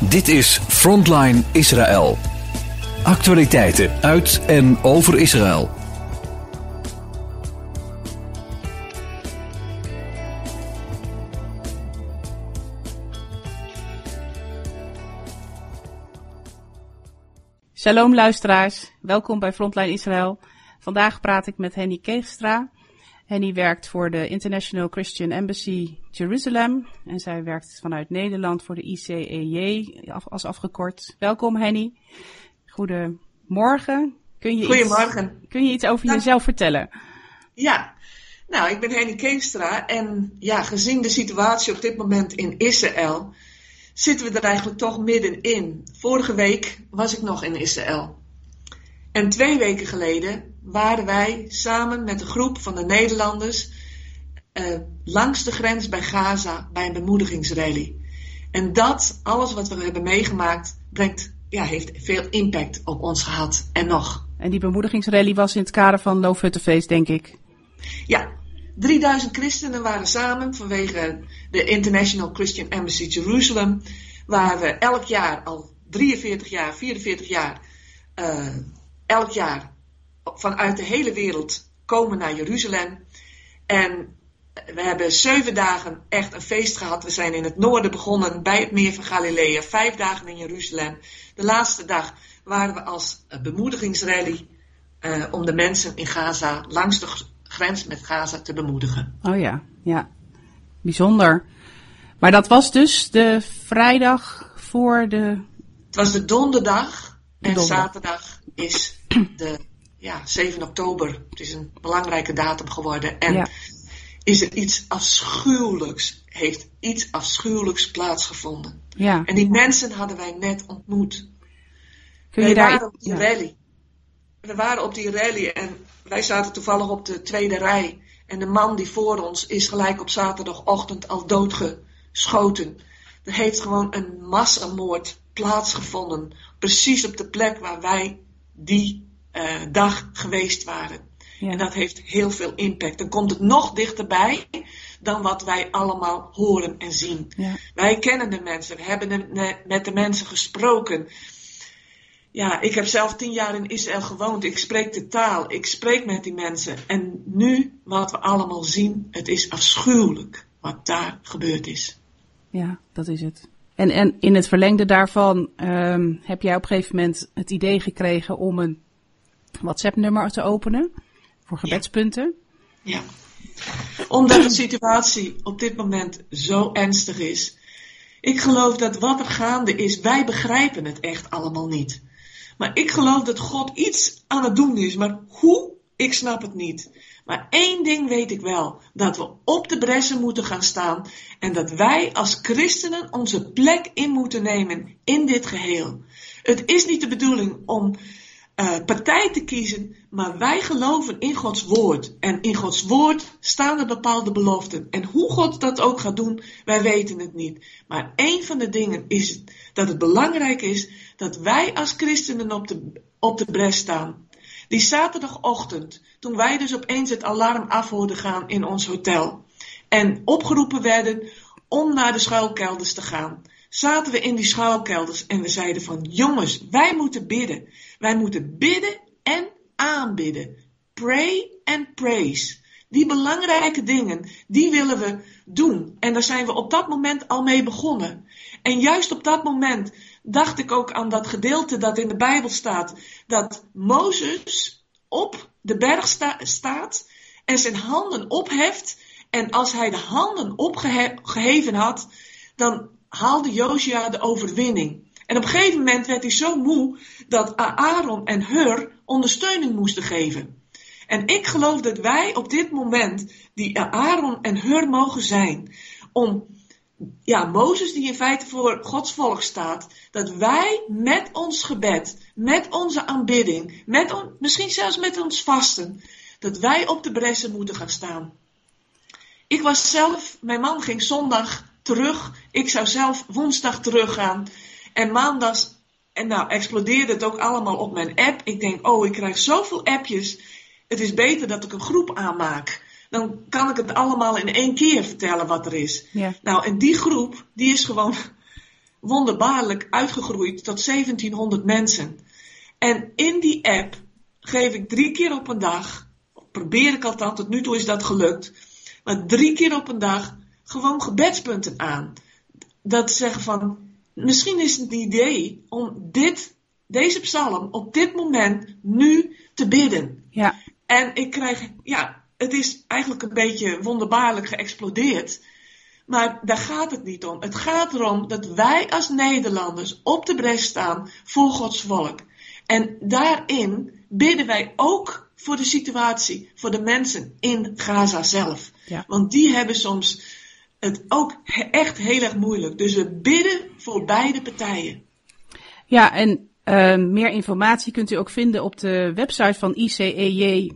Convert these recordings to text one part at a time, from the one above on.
Dit is Frontline Israël. Actualiteiten uit en over Israël. Shalom luisteraars, welkom bij Frontline Israël. Vandaag praat ik met Henny Keegstra. Henny werkt voor de International Christian Embassy Jerusalem en zij werkt vanuit Nederland voor de ICEJ als afgekort. Welkom Henny. Goedemorgen. Kun je Goedemorgen. Iets, kun je iets over jezelf vertellen? Ja, nou ik ben Henny Keegstra en ja, gezien de situatie op dit moment in Israël zitten we er eigenlijk toch middenin. Vorige week was ik nog in Israël. En twee weken geleden waren wij samen met een groep van de Nederlanders uh, langs de grens bij Gaza bij een bemoedigingsrally. En dat, alles wat we hebben meegemaakt, brengt, ja, heeft veel impact op ons gehad. En nog. En die bemoedigingsrally was in het kader van Loofhuttenfeest, denk ik. Ja, 3000 christenen waren samen vanwege de International Christian Embassy Jerusalem, waar we elk jaar, al 43 jaar, 44 jaar, uh, elk jaar vanuit de hele wereld komen naar Jeruzalem. En we hebben zeven dagen echt een feest gehad. We zijn in het noorden begonnen bij het meer van Galilea. Vijf dagen in Jeruzalem. De laatste dag waren we als bemoedigingsrally uh, om de mensen in Gaza langs de grens met Gaza te bemoedigen. Oh ja, ja. Bijzonder. Maar dat was dus de vrijdag voor de. Het was de donderdag. en zaterdag is de ja, 7 oktober. Het is een belangrijke datum geworden. En is er iets afschuwelijks, heeft iets afschuwelijks plaatsgevonden. Ja. En die mensen hadden wij net ontmoet. Kun je wij daar... waren op die rally. We waren op die rally en wij zaten toevallig op de tweede rij. En de man die voor ons is gelijk op zaterdagochtend al doodgeschoten. Er heeft gewoon een massamoord plaatsgevonden. Precies op de plek waar wij die uh, dag geweest waren. Ja. En dat heeft heel veel impact. Dan komt het nog dichterbij dan wat wij allemaal horen en zien. Ja. Wij kennen de mensen, we hebben met de mensen gesproken. Ja, ik heb zelf tien jaar in Israël gewoond. Ik spreek de taal, ik spreek met die mensen. En nu, wat we allemaal zien, het is afschuwelijk wat daar gebeurd is. Ja, dat is het. En, en in het verlengde daarvan um, heb jij op een gegeven moment het idee gekregen om een WhatsApp-nummer te openen voor gebedspunten. Ja. Omdat de situatie op dit moment zo ernstig is. Ik geloof dat wat er gaande is, wij begrijpen het echt allemaal niet. Maar ik geloof dat God iets aan het doen is. Maar hoe? Ik snap het niet. Maar één ding weet ik wel: dat we op de bressen moeten gaan staan en dat wij als christenen onze plek in moeten nemen in dit geheel. Het is niet de bedoeling om uh, partij te kiezen, maar wij geloven in Gods woord. En in Gods woord staan er bepaalde beloften. En hoe God dat ook gaat doen, wij weten het niet. Maar één van de dingen is dat het belangrijk is dat wij als christenen op de, op de bres staan. Die zaterdagochtend, toen wij dus opeens het alarm af hoorden gaan in ons hotel. En opgeroepen werden om naar de schuilkelders te gaan zaten we in die schuilkelders en we zeiden van jongens, wij moeten bidden. Wij moeten bidden en aanbidden. Pray and praise. Die belangrijke dingen, die willen we doen. En daar zijn we op dat moment al mee begonnen. En juist op dat moment dacht ik ook aan dat gedeelte dat in de Bijbel staat. Dat Mozes op de berg staat en zijn handen opheft. En als hij de handen opgeheven had, dan haalde Josia de overwinning. En op een gegeven moment werd hij zo moe dat Aaron en Hur ondersteuning moesten geven. En ik geloof dat wij op dit moment die Aaron en Hur mogen zijn. Om, ja, Mozes die in feite voor Gods volk staat. Dat wij met ons gebed, met onze aanbidding, met misschien zelfs met ons vasten. Dat wij op de bressen moeten gaan staan. Ik was zelf, mijn man ging zondag terug. Ik zou zelf woensdag teruggaan. En maandag, en nou explodeerde het ook allemaal op mijn app. Ik denk, oh, ik krijg zoveel appjes. Het is beter dat ik een groep aanmaak. Dan kan ik het allemaal in één keer vertellen wat er is. Ja. Nou, en die groep, die is gewoon wonderbaarlijk uitgegroeid tot 1700 mensen. En in die app geef ik drie keer op een dag, probeer ik althans, tot nu toe is dat gelukt, maar drie keer op een dag gewoon gebedspunten aan. Dat zeggen van, misschien is het een idee om dit, deze psalm op dit moment nu te bidden. Ja. En ik krijg, ja, het is eigenlijk een beetje wonderbaarlijk geëxplodeerd. Maar daar gaat het niet om. Het gaat erom dat wij als Nederlanders op de bres staan voor Gods volk. En daarin bidden wij ook voor de situatie, voor de mensen in Gaza zelf. Ja. Want die hebben soms het ook echt heel erg moeilijk. Dus we bidden voor beide partijen. Ja, en uh, meer informatie kunt u ook vinden op de website van ICEJ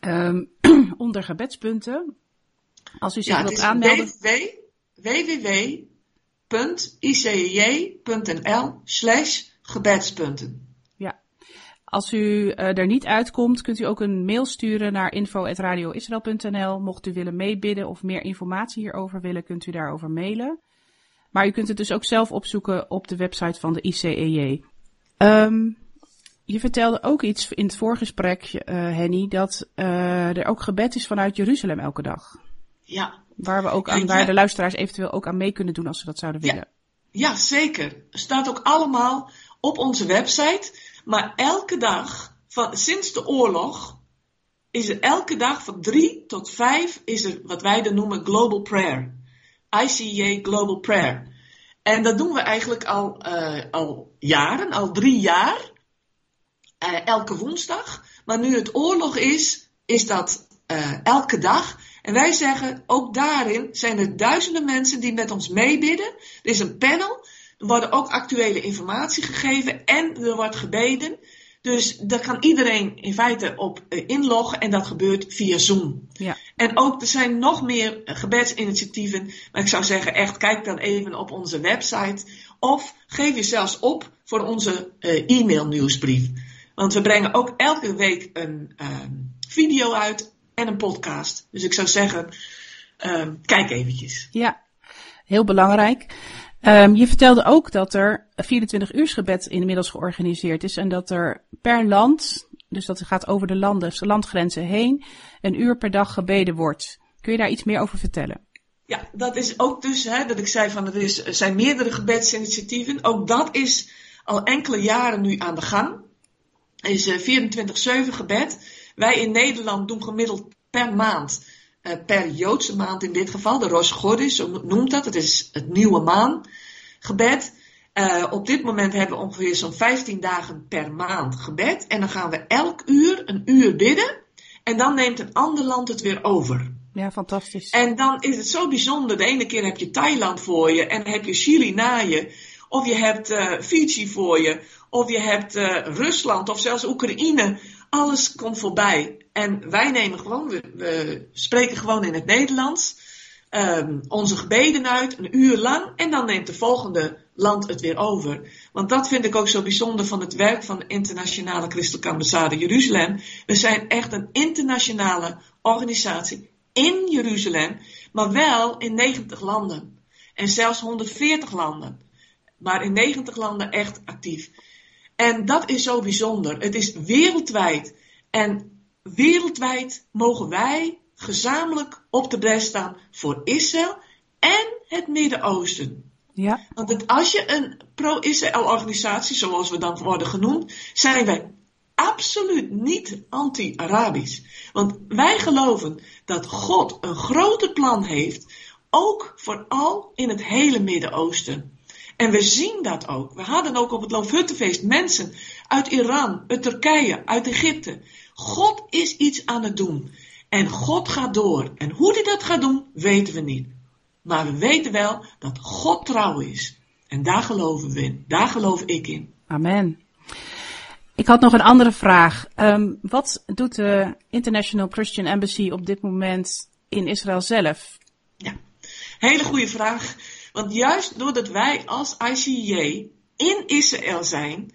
um, onder gebedspunten. Als u zich ja, wilt aanmelden. www.icej.nl slash gebedspunten. Als u uh, er niet uitkomt, kunt u ook een mail sturen naar info.radioisrael.nl. Mocht u willen meebidden of meer informatie hierover willen, kunt u daarover mailen. Maar u kunt het dus ook zelf opzoeken op de website van de ICEJ. Um, je vertelde ook iets in het voorgesprek, uh, Henny, dat uh, er ook gebed is vanuit Jeruzalem elke dag. Ja. Waar, we ook aan, waar de luisteraars eventueel ook aan mee kunnen doen als ze dat zouden willen. Ja, ja zeker. Staat ook allemaal op onze website. Maar elke dag, van, sinds de oorlog, is er elke dag van drie tot vijf is er wat wij dan noemen Global Prayer. ICJ Global Prayer. En dat doen we eigenlijk al, uh, al jaren, al drie jaar. Uh, elke woensdag. Maar nu het oorlog is, is dat uh, elke dag. En wij zeggen, ook daarin zijn er duizenden mensen die met ons meebidden. Er is een panel. Er worden ook actuele informatie gegeven en er wordt gebeden. Dus daar kan iedereen in feite op uh, inloggen en dat gebeurt via Zoom. Ja. En ook er zijn nog meer gebedsinitiatieven. Maar ik zou zeggen, echt kijk dan even op onze website. Of geef je zelfs op voor onze uh, e-mail nieuwsbrief. Want we brengen ook elke week een uh, video uit en een podcast. Dus ik zou zeggen, uh, kijk eventjes. Ja, heel belangrijk. Um, je vertelde ook dat er 24 uur gebed inmiddels georganiseerd is en dat er per land, dus dat gaat over de landen, de landgrenzen heen, een uur per dag gebeden wordt. Kun je daar iets meer over vertellen? Ja, dat is ook dus, hè, dat ik zei van er, zijn meerdere gebedsinitiatieven. Ook dat is al enkele jaren nu aan de gang. Is uh, 24-7 gebed. Wij in Nederland doen gemiddeld per maand, uh, per Joodse maand in dit geval, de Rosh Chodesh, zo noemt dat. Het is het nieuwe maan gebed. Uh, op dit moment hebben we ongeveer zo'n 15 dagen per maand gebed. En dan gaan we elk uur een uur bidden. En dan neemt een ander land het weer over. Ja, fantastisch. En dan is het zo bijzonder. De ene keer heb je Thailand voor je en dan heb je Chili na je. Of je hebt uh, Fiji voor je. Of je hebt uh, Rusland of zelfs Oekraïne. Alles komt voorbij. En wij nemen gewoon, we, spreken gewoon in het Nederlands. Um, onze gebeden uit, een uur lang. En dan neemt de volgende land het weer over. Want dat vind ik ook zo bijzonder van het werk van de Internationale Christelijke Ambassade Jeruzalem. We zijn echt een internationale organisatie in Jeruzalem, maar wel in 90 landen. En zelfs 140 landen. Maar in 90 landen echt actief. En dat is zo bijzonder. Het is wereldwijd. En wereldwijd mogen wij gezamenlijk op de bres staan voor Israël en het Midden-Oosten. Ja. Want als je een pro-Israël organisatie, zoals we dan worden genoemd, zijn wij absoluut niet anti-Arabisch. Want wij geloven dat God een groter plan heeft, ook vooral in het hele Midden-Oosten. En we zien dat ook. We hadden ook op het Loofhuttenfeest mensen uit Iran, uit Turkije, uit Egypte. God is iets aan het doen. En God gaat door. En hoe hij dat gaat doen, weten we niet. Maar we weten wel dat God trouw is. En daar geloven we in. Daar geloof ik in. Amen. Ik had nog een andere vraag. Um, wat doet de International Christian Embassy op dit moment in Israël zelf? Ja, hele goede vraag. Want juist doordat wij als ICJ in Israël zijn,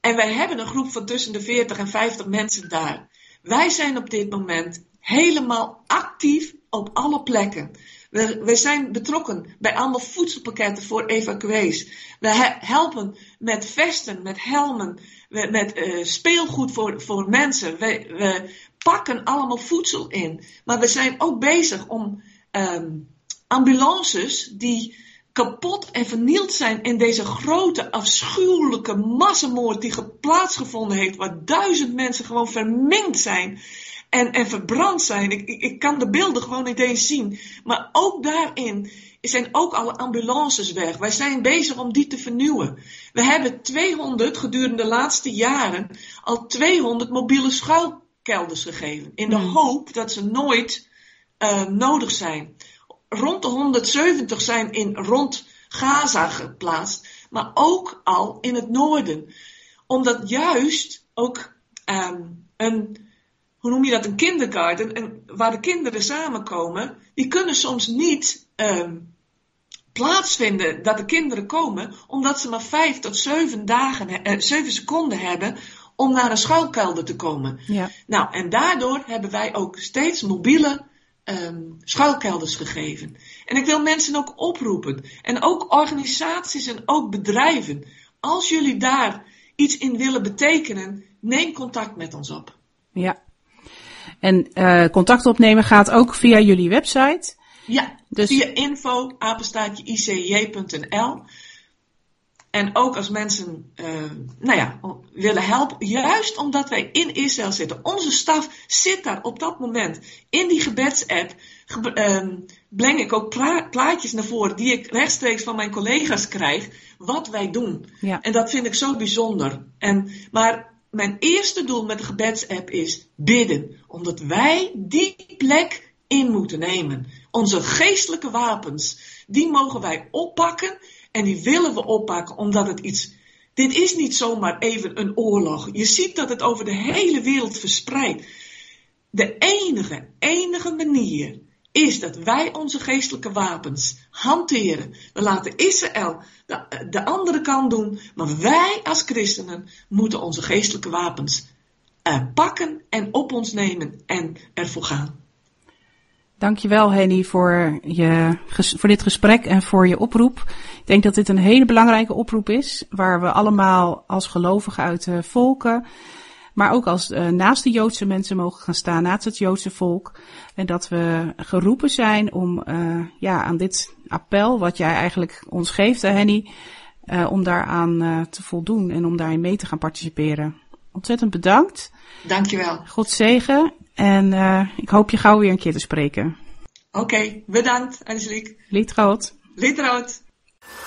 en wij hebben een groep van tussen de 40 en 50 mensen daar. Wij zijn op dit moment helemaal actief op alle plekken. We, zijn betrokken bij allemaal voedselpakketten voor evacuees. We helpen met vesten, met helmen, met uh, speelgoed voor, voor mensen. We, we pakken allemaal voedsel in. Maar we zijn ook bezig om um, ambulances die kapot en vernield zijn in deze grote, afschuwelijke massamoord die plaatsgevonden heeft, waar duizend mensen gewoon verminkt zijn en, en verbrand zijn. Ik, ik, ik kan de beelden gewoon niet eens zien. Maar ook daarin zijn ook alle ambulances weg. Wij zijn bezig om die te vernieuwen. We hebben 200 gedurende de laatste jaren al 200 mobiele schuilkelders gegeven. In de hmm. hoop dat ze nooit uh, nodig zijn. Rond de 170 zijn in rond Gaza geplaatst, maar ook al in het noorden. Omdat juist ook um, een hoe noem je dat, een kindergarten, en waar de kinderen samenkomen, die kunnen soms niet um, plaatsvinden dat de kinderen komen, omdat ze maar vijf tot zeven dagen, uh, zeven seconden hebben om naar een schuilkelder te komen. Ja. Nou, en daardoor hebben wij ook steeds mobiele um, schuilkelders gegeven. En ik wil mensen ook oproepen, en ook organisaties en ook bedrijven, als jullie daar iets in willen betekenen, neem contact met ons op. Ja, en uh, contact opnemen gaat ook via jullie website. Ja, dus... via info icj.nl. En ook als mensen, uh, nou ja, willen helpen, juist omdat wij in Israël zitten. Onze staf zit daar op dat moment in die gebedsapp. Ge uh, breng ik ook plaatjes naar voren die ik rechtstreeks van mijn collega's krijg, wat wij doen. Ja. En dat vind ik zo bijzonder. En, maar mijn eerste doel met de gebedsapp is bidden. Omdat wij die plek in moeten nemen. Onze geestelijke wapens, die mogen wij oppakken. En die willen we oppakken omdat het iets. Dit is niet zomaar even een oorlog. Je ziet dat het over de hele wereld verspreidt. De enige, enige manier is dat wij onze geestelijke wapens hanteren. We laten Israël de, de andere kant doen, maar wij als christenen moeten onze geestelijke wapens uh, pakken en op ons nemen en ervoor gaan. Dankjewel Henny voor, je, voor dit gesprek en voor je oproep. Ik denk dat dit een hele belangrijke oproep is, waar we allemaal als gelovigen uit de volken maar ook als uh, naast de Joodse mensen mogen gaan staan, naast het Joodse volk. En dat we geroepen zijn om uh, ja, aan dit appel, wat jij eigenlijk ons geeft, Henny, uh, om daaraan te voldoen en om daarin mee te gaan participeren. Ontzettend bedankt. Dankjewel. God zegen en ik hoop je gauw weer een keer te spreken. Oké, okay, bedankt Angelique. Lietrood. Lietrood.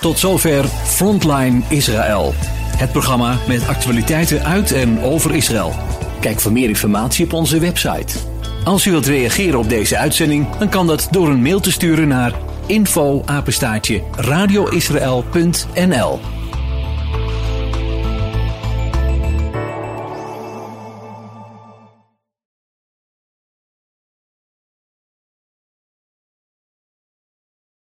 Tot zover Frontline Israël. Het programma met actualiteiten uit en over Israël. Kijk voor meer informatie op onze website. Als u wilt reageren op deze uitzending, dan kan dat door een mail te sturen naar info radioisrael.nl